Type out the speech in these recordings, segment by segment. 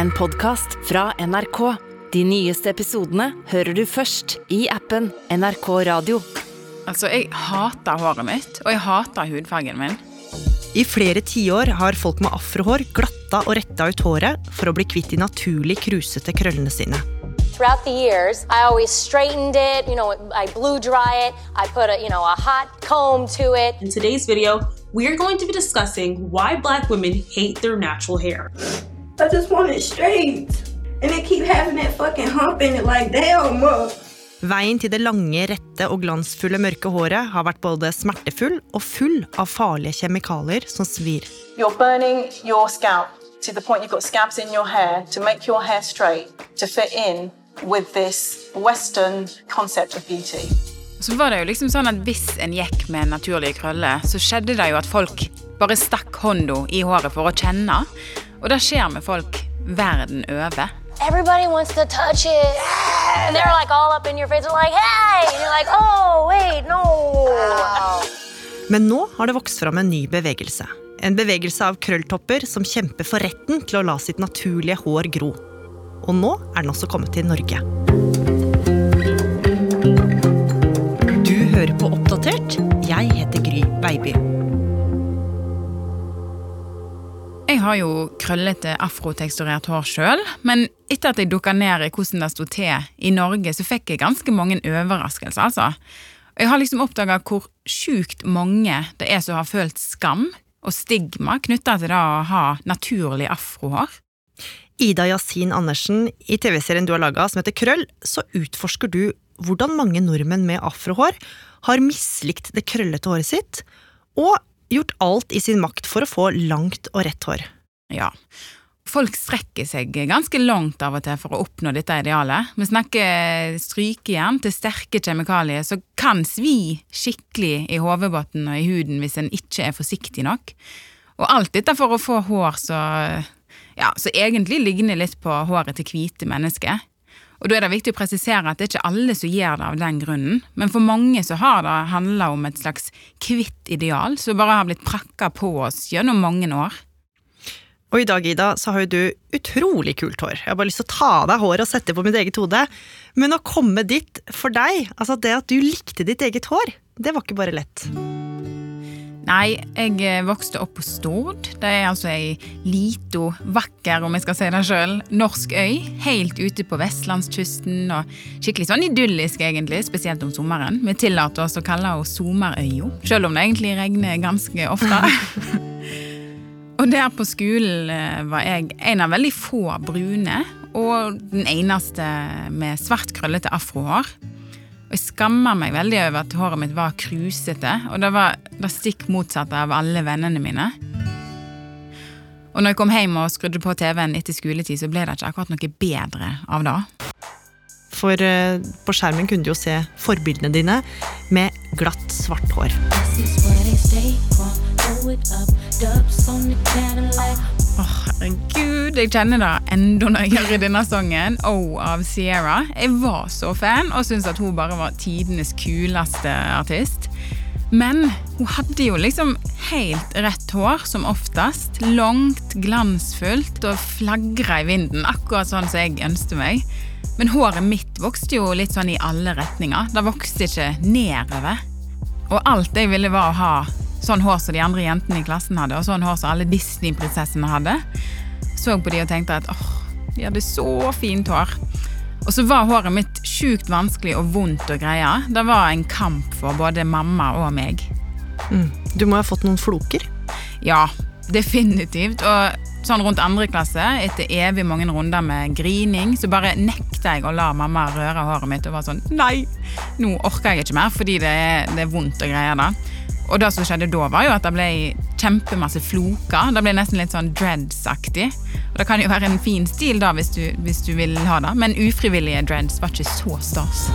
en podkast fra NRK. De nyeste episodene hører du først i appen NRK Radio. Altså, jeg hater håret mitt, og jeg hater hudfargen min. I flere tiår har folk med afrohår glatta og retta ut håret for å bli kvitt de naturlig krusete krøllene sine. Throughout the years, I always straightened it, you know, I blew dry it, I put a, you know, a hot comb to it. In today's video, we are going to be discussing why black women hate their natural hair. I just want it straight. And they keep having that fucking hump in it like, damn, uh. Veien til det lange, rette og glansfulle mørke håret har vært både smertefull og full av farlige kjemikalier som svir. You're burning your scalp to the point you've got scabs in your hair to make your hair straight, to fit in with this Western concept of beauty. Så var det jo liksom sånn at Hvis en gikk med naturlige krøller, så skjedde det jo at folk bare stakk hånda i håret for å kjenne. Og det skjer med folk verden over. Everybody wants to touch it. And they're like all up in your face. They're like, hey! And you're like, oh, wait, no. Men nå har det vokst fram en ny bevegelse. En bevegelse av krølltopper som kjemper for retten til å la sitt naturlige hår gro. Og nå er den også kommet til Norge. Du hører på Oppdatert. Jeg heter Gry Baby. Har jo krøllete afroteksturert hår sjøl, men etter at jeg dukka ned i hvordan det sto til i Norge, så fikk jeg ganske mange overraskelser, altså. Jeg har liksom oppdaga hvor sjukt mange det er som har følt skam og stigma knytta til det å ha naturlig afrohår. Ida Yasin Andersen, i TV-serien du har laga som heter Krøll, så utforsker du hvordan mange nordmenn med afrohår har mislikt det krøllete håret sitt, og gjort alt i sin makt for å få langt og rett hår. Ja. Folk strekker seg ganske langt av og til for å oppnå dette idealet. Vi snakker strykejern til sterke kjemikalier som kan svi skikkelig i hodebunnen og i huden hvis en ikke er forsiktig nok. Og alt dette for å få hår så, ja, så egentlig ligner litt på håret til hvite mennesker. Og da er det viktig å presisere at det er ikke alle som gjør det av den grunnen, men for mange så har det handla om et slags kvitt ideal som bare har blitt prakka på oss gjennom mange år. Og i dag, Ida, så har jo du utrolig kult hår. Jeg har bare lyst til å ta av deg håret og sette det på mitt eget hode. Men å komme dit for deg, altså det at du likte ditt eget hår, det var ikke bare lett. Nei, jeg eh, vokste opp på Stord. Det er altså ei lita, vakker, om jeg skal si det sjøl, norsk øy. Helt ute på vestlandskysten og skikkelig sånn idyllisk, egentlig, spesielt om sommeren. Vi tillater oss å kalle henne Sommerøya, sjøl om det egentlig regner ganske ofte. og der på skolen eh, var jeg en av veldig få brune, og den eneste med svart, krøllete afrohår. Og jeg skammer meg veldig over at håret mitt var krusete, og det var det stikk motsatte av alle vennene mine. Og når jeg kom hjem og skrudde på TV-en etter skoletid, så ble det ikke akkurat noe bedre av det. For eh, på skjermen kunne du jo se forbildene dine med glatt, svart hår. Åh, herregud, jeg kjenner det enda når jeg hører denne sangen, Oh av Sierra. Jeg var så fan og syntes at hun bare var tidenes kuleste artist. Men hun hadde jo liksom helt rett hår, som oftest. Langt, glansfullt og flagra i vinden, akkurat sånn som jeg ønsket meg. Men håret mitt vokste jo litt sånn i alle retninger. Det vokste ikke nedover. Og alt jeg ville var å ha sånn hår som de andre jentene i klassen hadde, og sånn hår som alle Disney-prinsessene hadde. Så på de og tenkte at åh, de hadde så fint hår. Og så var håret mitt sjukt vanskelig og vondt og greia Det var en kamp for både mamma og meg. Mm. Du må ha fått noen floker? Ja, definitivt. Og sånn rundt andre klasse, etter evig mange runder med grining, så bare nekta jeg å la mamma røre håret mitt og var sånn Nei, nå orker jeg ikke mer fordi det er, det er vondt og greier, det. Og det som skjedde da, var jo at det ble kjempemasse floker. Det ble nesten litt sånn dreads-aktig. Og det kan jo være en fin stil da, hvis du, hvis du vil ha det, men ufrivillige dreads var ikke så stas.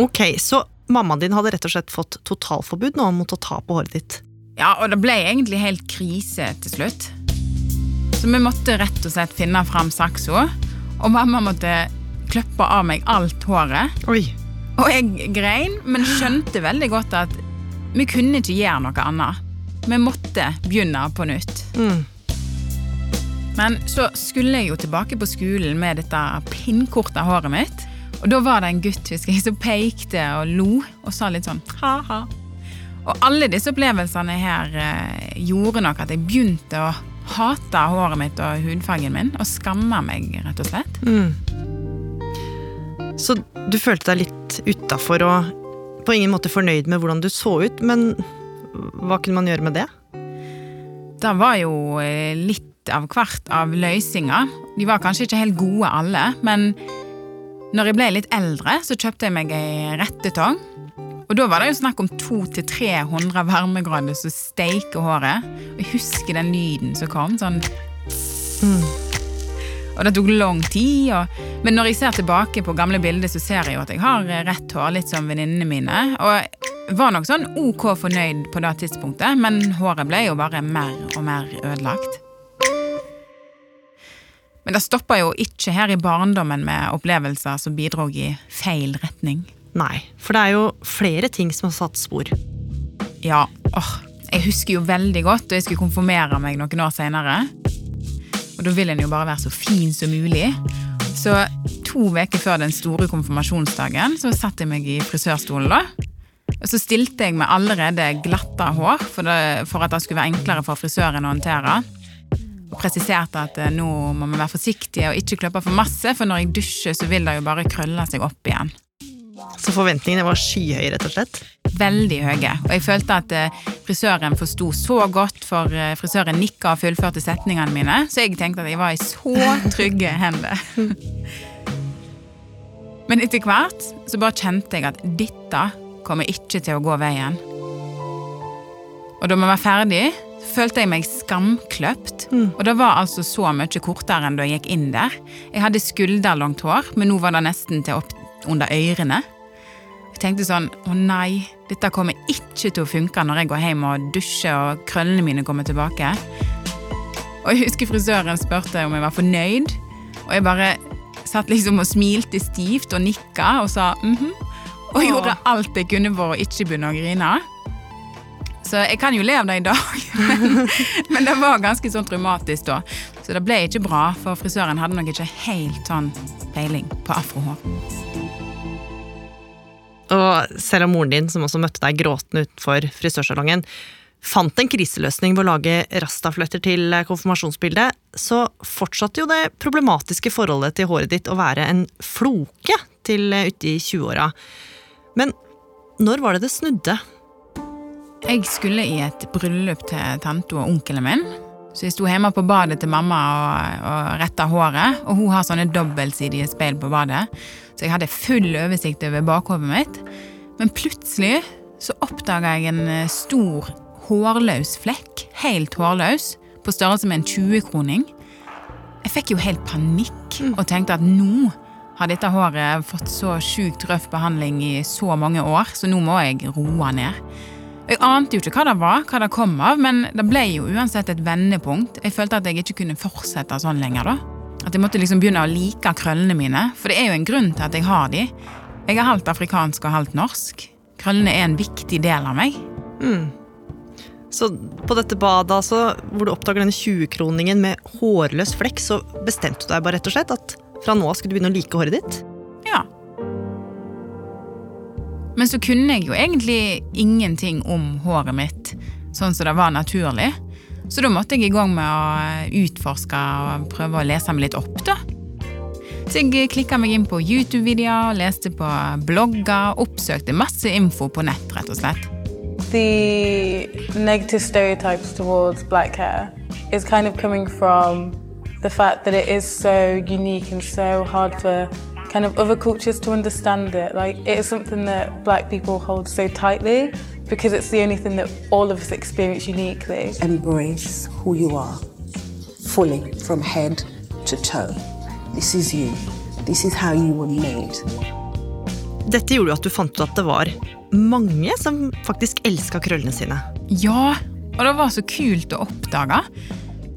Ok, så mammaen din hadde rett og slett fått totalforbud nå mot å ta på håret ditt? Ja, og det ble egentlig helt krise til slutt. Så vi måtte rett og slett finne fram saksa, og mamma måtte klippe av meg alt håret. Oi. Og jeg grein, men skjønte veldig godt at vi kunne ikke gjøre noe annet. Vi måtte begynne på nytt. Mm. Men så skulle jeg jo tilbake på skolen med dette pinnkorte håret mitt. Og da var det en gutt husker jeg, som pekte og lo og sa litt sånn ha-ha. Og alle disse opplevelsene her eh, gjorde nok at jeg begynte å hate håret mitt og hudfargen min, og skamme meg, rett og slett. Så du følte deg litt utafor og på ingen måte fornøyd med hvordan du så ut, men hva kunne man gjøre med det? Det var jo eh, litt av hvert av løsninger. De var kanskje ikke helt gode alle, men når jeg ble litt eldre, så kjøpte jeg meg ei rettetang. Og da var det jo snakk om 200-300 varmegrader som steiker håret. Og jeg husker den lyden som kom. sånn... Og det tok lang tid. Og... Men når jeg ser tilbake på gamle bilder, så ser jeg jo at jeg har rett hår, litt som venninnene mine. Og var nok sånn ok fornøyd på det tidspunktet, men håret ble jo bare mer og mer ødelagt. Men det stoppa jo ikke her i barndommen med opplevelser som bidro i feil retning. Nei, for det er jo flere ting som har satt spor. Ja, åh, jeg husker jo veldig godt da jeg skulle konfirmere meg noen år senere. Og da vil en jo bare være så fin som mulig. Så to uker før den store konfirmasjonsdagen så satte jeg meg i frisørstolen da. Og så stilte jeg med allerede glatta hår for, det, for at det skulle være enklere for frisøren å håndtere. Og presiserte at eh, nå må vi være forsiktige og ikke klippe for masse, for når jeg dusjer så vil det jo bare krølle seg opp igjen. Så forventningene var skyhøye, rett og slett. veldig høye. Og jeg følte at eh, frisøren forsto så godt, for eh, frisøren nikka og fullførte setningene mine, så jeg tenkte at jeg var i så trygge hender. Men etter hvert så bare kjente jeg at dette kommer ikke til å gå veien. Og da vi var ferdig, følte jeg meg skamkløpt. Og det var altså så mye kortere enn da jeg gikk inn der. Jeg hadde skulderlangt hår, men nå var det nesten til opp under ørene. Jeg tenkte sånn Å nei, dette kommer ikke til å funke når jeg går hjem og dusjer og krøllene mine kommer tilbake. Og jeg husker frisøren spurte om jeg var fornøyd, og jeg bare satt liksom og smilte stivt og nikka og sa mhm. Og gjorde alt jeg kunne for å ikke begynne å grine. Så jeg kan jo le av det i dag, men, men det var ganske sånn traumatisk da. Så det ble ikke bra, for frisøren hadde nok ikke helt sånn peiling på afrohår. Og selv om moren din, som også møtte deg gråtende utenfor frisørsalongen, fant en kriseløsning ved å lage rastafletter til konfirmasjonsbildet, så fortsatte jo det problematiske forholdet til håret ditt å være en floke til uti 20-åra. Men når var det det snudde? Jeg skulle i et bryllup til tante og onkelen min. Så jeg sto hjemme på badet til mamma og, og retta håret. Og hun har sånne dobbeltsidige speil på badet, så jeg hadde full oversikt over bakhodet mitt. Men plutselig så oppdaga jeg en eh, stor hårløs flekk, helt hårløs, på størrelse med en 20-kroning. Jeg fikk jo helt panikk og tenkte at nå har dette håret fått så sjukt røff behandling i så mange år, så nå må jeg roe ned. Jeg ante jo ikke hva det var, hva det kom av, men det ble jo uansett et vendepunkt. Jeg følte at jeg ikke kunne fortsette sånn lenger da. At jeg måtte liksom begynne å like krøllene mine, for det er jo en grunn til at jeg har de. Jeg er halvt afrikansk og halvt norsk. Krøllene er en viktig del av meg. Så på dette badet, altså, hvor du oppdager denne 20-kroningen med hårløs flekk, så bestemte du deg bare rett og slett at fra nå av skulle du begynne å like håret ditt? Men så kunne jeg jo egentlig ingenting om håret mitt, sånn som det var naturlig. Så da måtte jeg i gang med å utforske og prøve å lese meg litt opp, da. Så jeg klikka meg inn på YouTube-videoer, leste på blogger, oppsøkte masse info på nett, rett og slett. the negative stereotypes towards black hair is kind of coming from the fact that it is so unique and so hard for kind of other cultures to understand it. Like it is something that black people hold so tightly because it's the only thing that all of us experience uniquely. embrace who you are fully from head to toe. This is you. This is how you were made. Dette gjorde jo at du fant ut at det var mange som faktisk elska krøllene sine. Ja, og det var så kult å oppdage.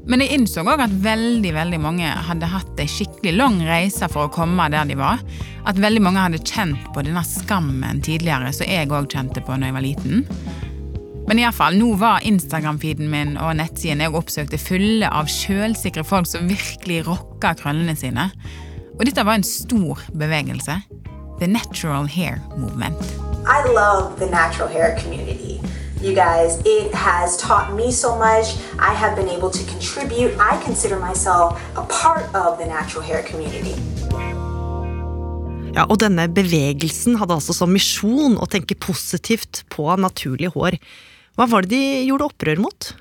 Men jeg innså òg at veldig veldig mange hadde hatt ei skikkelig lang reise for å komme der de var. At veldig mange hadde kjent på denne skammen tidligere, som jeg òg kjente på når jeg var liten. Men i alle fall, nå var Instagram-feeden min og nettsiden jeg oppsøkte fulle av sjølsikre folk som virkelig rocka krøllene sine. Og dette var en stor bevegelse. The Natural Hair Movement. I love the natural hair community. You guys, it has taught me so much. I have been able to contribute. I consider myself a part of the natural hair community. Ja, og denne bevegelsen hadde altså som misjon å tenke positivt på naturlig hår. Hva var det de gjorde opprør mot?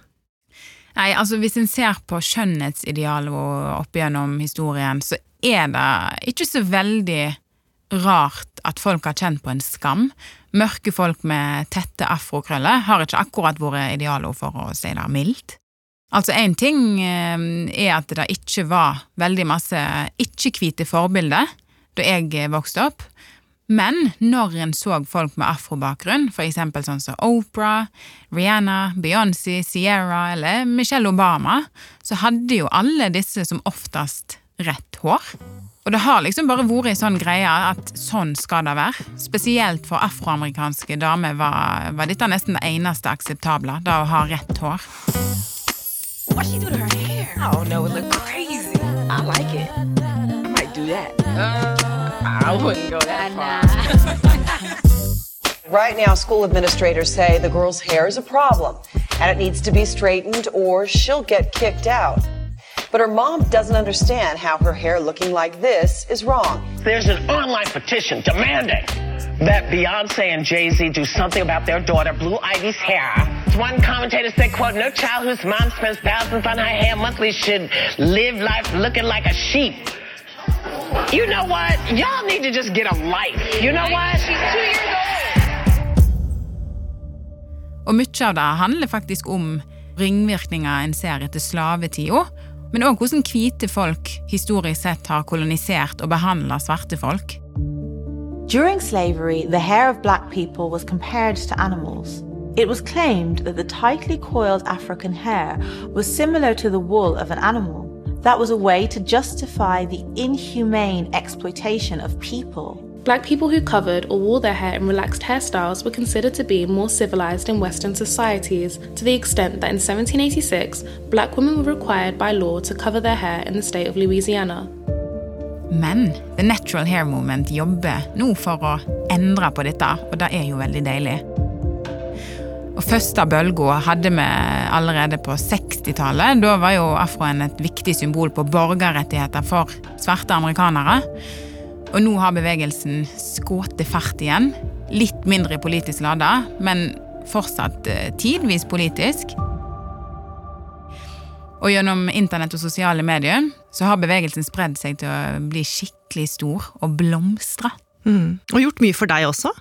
Nei, altså Hvis en ser på skjønnhetsidealet opp gjennom historien, så er det ikke så veldig rart at folk har kjent på en skam. Mørke folk med tette afrokrøller har ikke akkurat vært idealord, for å si det mildt. Altså, én ting eh, er at det ikke var veldig masse ikke-hvite forbilder da jeg vokste opp, men når en så folk med afrobakgrunn, for eksempel sånn som Oprah, Rihanna, Beyoncé, Sierra eller Michelle Obama, så hadde jo alle disse som oftest rett hår. Og det har liksom bare vært en sånn greie at sånn skal det være. Spesielt for afroamerikanske damer var, var dette nesten det eneste akseptable, da å ha rett hår. Look crazy. I like it. I might do that. Uh, I wouldn't go that far. Right now, school administrators say the girl's hair is a problem and it needs to be straightened or she'll get kicked out. But her mom doesn't understand how her hair looking like this is wrong. There's an online petition demanding that Beyonce and Jay-Z do something about their daughter Blue Ivy's hair. One commentator said, quote, no child whose mom spends thousands on her hair monthly should live life looking like a sheep. You know what? Y'all need to just get a life. You know what? She's two years old. Og mye av det handler faktisk om ringvirkninger en ser etter slavetida, men òg hvordan hvite folk historisk sett har kolonisert og behandla svarte folk. During slavery, the hair of black people was compared to animals. It was claimed that the tightly coiled African hair was similar to the wool of an animal. That was a way to justify the inhumane exploitation of people. Black people who covered or wore their hair in relaxed hairstyles were considered to be more civilized in Western societies, to the extent that in 1786, black women were required by law to cover their hair in the state of Louisiana. Men The Natural Hair Movement jobber nå for å endre på dette, og det er jo veldig deilig. Og Første bølga hadde vi allerede på 60-tallet. Da var jo afroen et viktig symbol på borgerrettigheter for svarte amerikanere. Og nå har bevegelsen skutt fart igjen. Litt mindre politisk lada, men fortsatt eh, tidvis politisk. Og gjennom internett og sosiale medier så har bevegelsen spredd seg til å bli skikkelig stor og blomstre. Mm. Og gjort mye for deg også?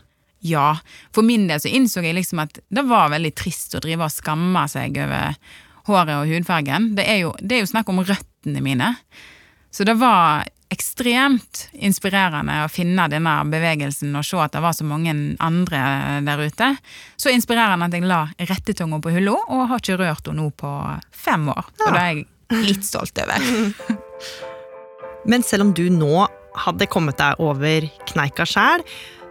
Ja, for min del så innså jeg liksom at det var veldig trist å drive og skamme seg over håret og hudfargen. Det er jo, det er jo snakk om røttene mine. Så det var ekstremt inspirerende å finne denne bevegelsen og se at det var så mange andre der ute. Så inspirerende at jeg la rettetunga på hylla og har ikke rørt henne nå på fem år. Og det er jeg litt stolt over. Men selv om du nå hadde kommet deg over kneika sjæl,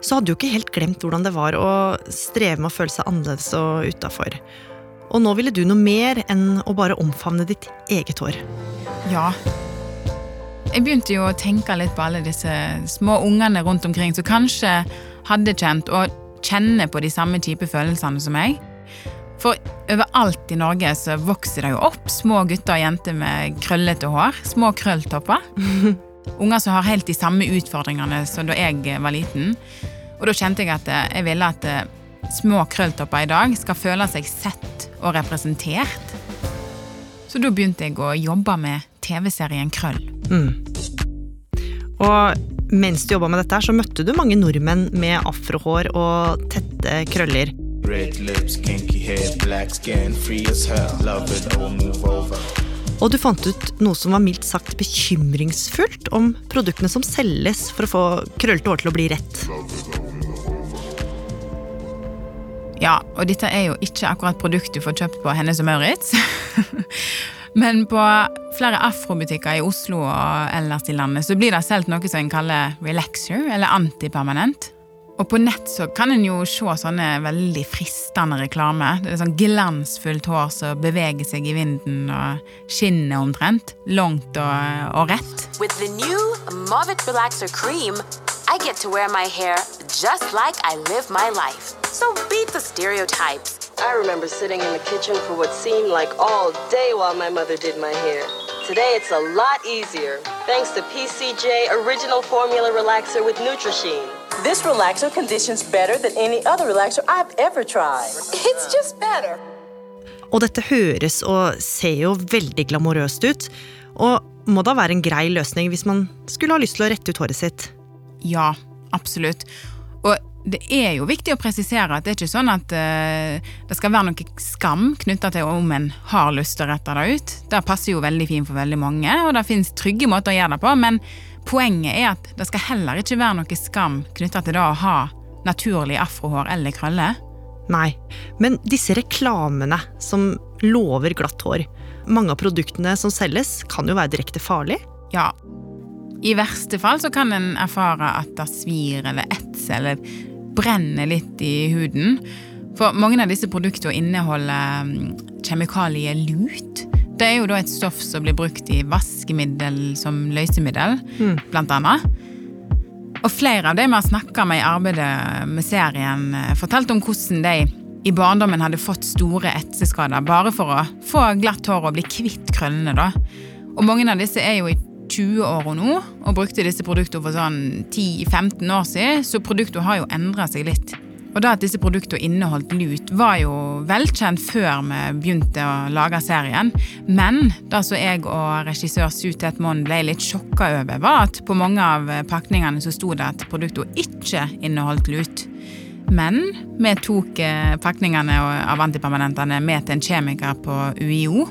så hadde du ikke helt glemt hvordan det var å streve med å føle seg annerledes og utafor. Og nå ville du noe mer enn å bare omfavne ditt eget hår. Ja. Jeg begynte jo å tenke litt på alle disse små ungene rundt omkring som kanskje hadde kjent og kjenner på de samme type følelsene som meg. For overalt i Norge så vokser det jo opp små gutter og jenter med krøllete hår. Små krølltopper. Unger som har helt de samme utfordringene som da jeg var liten. Og da kjente jeg at jeg ville at små krølltopper i dag skal føle seg sett og representert. Så da begynte jeg å jobbe med TV-serien Krøll. Mm. Og mens du jobba med dette, så møtte du mange nordmenn med afrohår og tette krøller. Red lips, black skin, free as hell. Love it, or move over. Og du fant ut noe som var mildt sagt bekymringsfullt om produktene som selges for å få krøllete hår til å bli rett. Ja, og dette er jo ikke akkurat produkt du får kjøpt på Hennes og Maurits. Men på flere afrobutikker i Oslo og ellers i landet så blir det solgt noe som en kaller relaxer, eller antipermanent. Og på nett så kan en jo se sånne veldig fristende reklame. Det er sånn glansfullt hår som beveger seg i vinden og skinner omtrent. Langt og, og rett. With the new Movit Relaxer Cream, I get to wear my hair just like I live my life. So beat the stereotypes. I remember sitting in the kitchen for what seemed like all day while my mother did my hair. Today it's a lot easier thanks to PCJ Original Formula Relaxer with Nutrisheen. This relaxer conditions better than any other relaxer I've ever tried. It's just better. Og dette høres og ser jo veldig glamorøst ut, og må da være en grei løsning hvis man skulle ha lyst til å rette ut håret sitt. Ja, absolutt. Og det er jo viktig å presisere at det er ikke sånn at uh, det skal være noe skam knytta til om en har lyst til å rette det ut. Det passer jo veldig fint for veldig mange, og det fins trygge måter å gjøre det på, men poenget er at det skal heller ikke være noe skam knytta til det å ha naturlig afrohår eller krøller. Nei, men disse reklamene som lover glatt hår, mange av produktene som selges, kan jo være direkte farlig. Ja. I verste fall så kan en erfare at det svir eller etser eller brenner litt i huden. For mange av disse produktene inneholder mm, kjemikaliet lut. Det er jo da et stoff som blir brukt i vaskemiddel som løsemiddel, Mm. blant annet. Og flere av de vi har snakka med i arbeidet med serien, eh, fortalte om hvordan de i barndommen hadde fått store etseskader bare for å få glatt hår og bli kvitt krøllene. da. Og mange av disse er jo i 20-åra nå, og brukte disse produktene for sånn 10-15 år siden, så produktene har jo endra seg litt. Og da at disse produktene inneholdt lut, var jo velkjent før vi begynte å lage serien. Men det som jeg og regissør Sutet Monn ble litt sjokka over, var at på mange av pakningene så sto det at produktene ikke inneholdt lut. Men vi tok eh, pakningene av antipermanentene med til en kjemiker på UiO,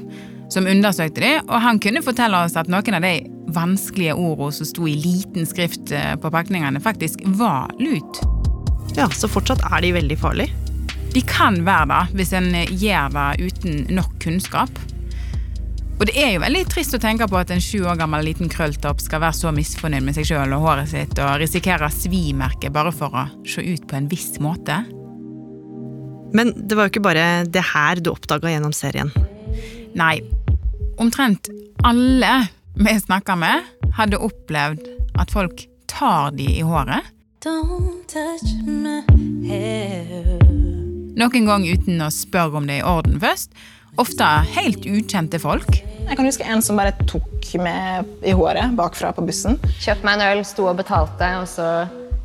som undersøkte de, og han kunne fortelle oss at noen av de vanskelige ordene som sto i liten skrift eh, på pakningene, faktisk var lut. Ja, Så fortsatt er de veldig farlige. De kan være det hvis en gjør det uten nok kunnskap. Og det er jo veldig trist å tenke på at en sju år gammel liten krølltopp skal være så misfornøyd med seg sjøl og håret sitt og risikere svimerke bare for å se ut på en viss måte. Men det var jo ikke bare det her du oppdaga gjennom serien. Nei, omtrent alle vi snakka med, hadde opplevd at folk tar de i håret. Don't touch my hair. Noen gang uten å spørre om det er i orden først. Ofte helt ukjente folk. Jeg kan huske en som bare tok meg i håret bakfra på bussen. Kjøpte meg en øl, sto og betalte, og så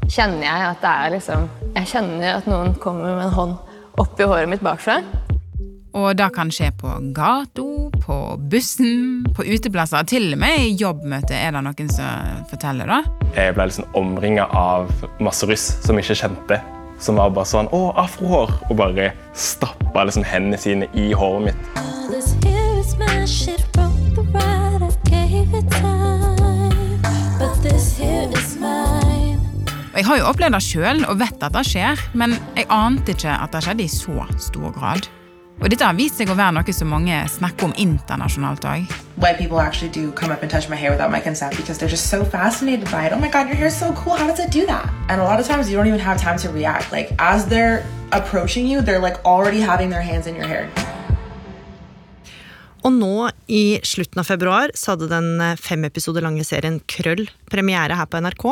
kjenner jeg at det er liksom Jeg kjenner at noen kommer med en hånd oppi håret mitt bakfra. Og det kan skje på gata, på bussen, på uteplasser. Til og med i jobbmøte er det noen som forteller da. Jeg ble liksom omringa av masse russ som ikke kjente. Som var bare sånn 'Å, afrohår!' Og bare stappa liksom hendene sine i håret mitt. Jeg har jo opplevd det sjøl og vet at det skjer, men jeg ante ikke at det skjedde i så stor grad. Og dette har vist seg å være noe som mange snakker om internasjonalt òg. White people actually do come up and touch my hair without my consent because they're just so fascinated by it. Oh my god, your hair's so cool. How does it do that? And a lot of times you don't even have time to react. Like as they're approaching you, they're like already having their hands in your hair. Og nå i slutten av februar så hadde den eh, fem episoder lange serien Krøll premiere her på NRK.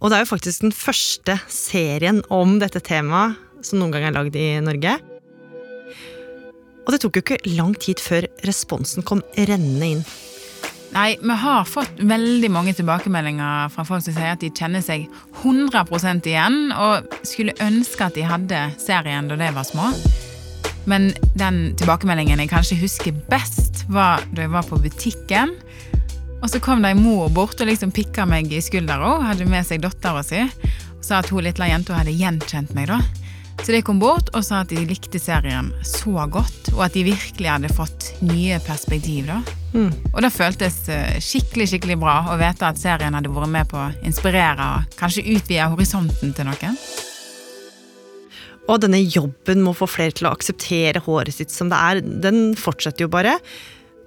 Og det er jo faktisk den første serien om dette temaet som noen gang er lagd i Norge. Og det tok jo ikke lang tid før responsen kom rennende inn. Nei, vi har fått veldig mange tilbakemeldinger fra folk som sier at de kjenner seg 100% igjen, og skulle ønske at de hadde serien da de var små. Men den tilbakemeldingen jeg kanskje husker best, var da jeg var på butikken. Og så kom det ei mor bort og liksom pikka meg i skuldra, hadde med seg dattera si. Og sa at hun lille jenta hadde gjenkjent meg, da. Så de kom bort og sa at de likte serien så godt, og at de virkelig hadde fått nye perspektiv. da. Mm. Og det føltes eh, skikkelig skikkelig bra å vite at serien hadde vært med på å inspirere og kanskje utvide horisonten til noen. Og denne jobben med å få flere til å akseptere håret sitt som det er, den fortsetter jo bare.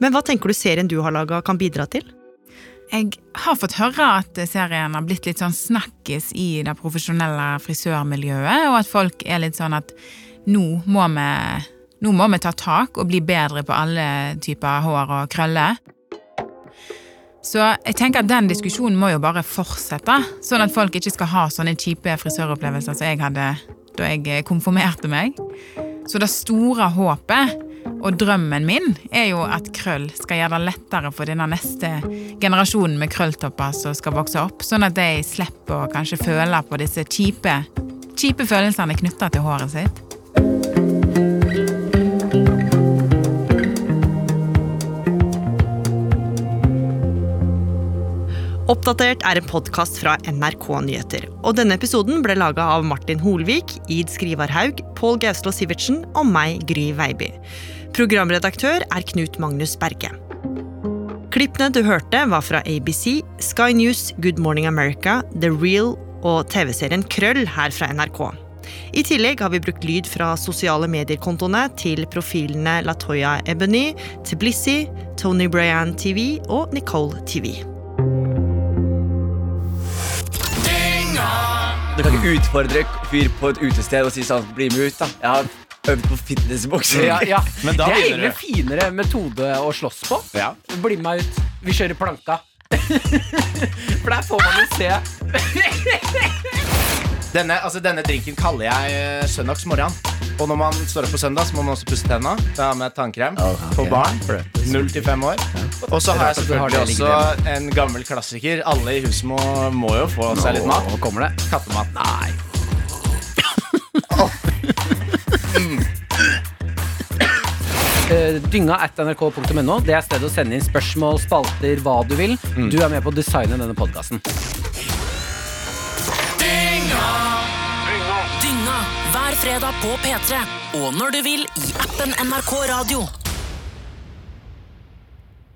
Men hva tenker du serien du har laga kan bidra til? Jeg har fått høre at serien har blitt litt sånn snakkis i det profesjonelle frisørmiljøet, og at folk er litt sånn at nå må vi, nå må vi ta tak og bli bedre på alle typer hår og krøller. Så jeg tenker at den diskusjonen må jo bare fortsette, sånn at folk ikke skal ha sånne kjipe frisøropplevelser som jeg hadde da jeg konfirmerte meg. Så det store håpet og drømmen min er jo at krøll skal gjøre det lettere for denne neste generasjonen med krølltopper som skal vokse opp, sånn at de slipper å kanskje føle på disse kjipe, kjipe følelsene knytta til håret sitt. Oppdatert er en podkast fra NRK Nyheter. Og denne episoden ble laga av Martin Holvik, Id Skrivarhaug, Pål Gauslo Sivertsen og meg, Gry Veiby. Programredaktør er Knut Magnus Berge. Klippene du hørte, var fra ABC, Sky News, Good Morning America, The Real og TV-serien Krøll her fra NRK. I tillegg har vi brukt lyd fra sosiale medier-kontoene til profilene Latoya Ebony, Tbilisi, Tony Brian TV og Nicole TV. Du kan ikke utfordre fyr på et utested og si sånn Bli med ut, da. Jeg har øvd på fitnessboksing. Ja, ja. Men da det er egentlig finere metode å slåss på. Bli med meg ut. Vi kjører planka. For der får man jo se. Denne, altså, denne drinken kaller jeg eh, søndagsmorgen. Og når man står opp på søndag, så må man også pusse tenna. Med tannkrem for barn. Null til fem år. Og så har jeg selvfølgelig også en gammel klassiker. Alle i huset må, må jo få seg litt mat. Nå kommer det. Kattemat. Nei. Eh, Dynga at nrk.no. Det er stedet å sende inn spørsmål, spalter, hva du vil. Du er med på å designe denne podkasten. Dynga hver fredag på P3. Og når du vil i appen NRK Radio.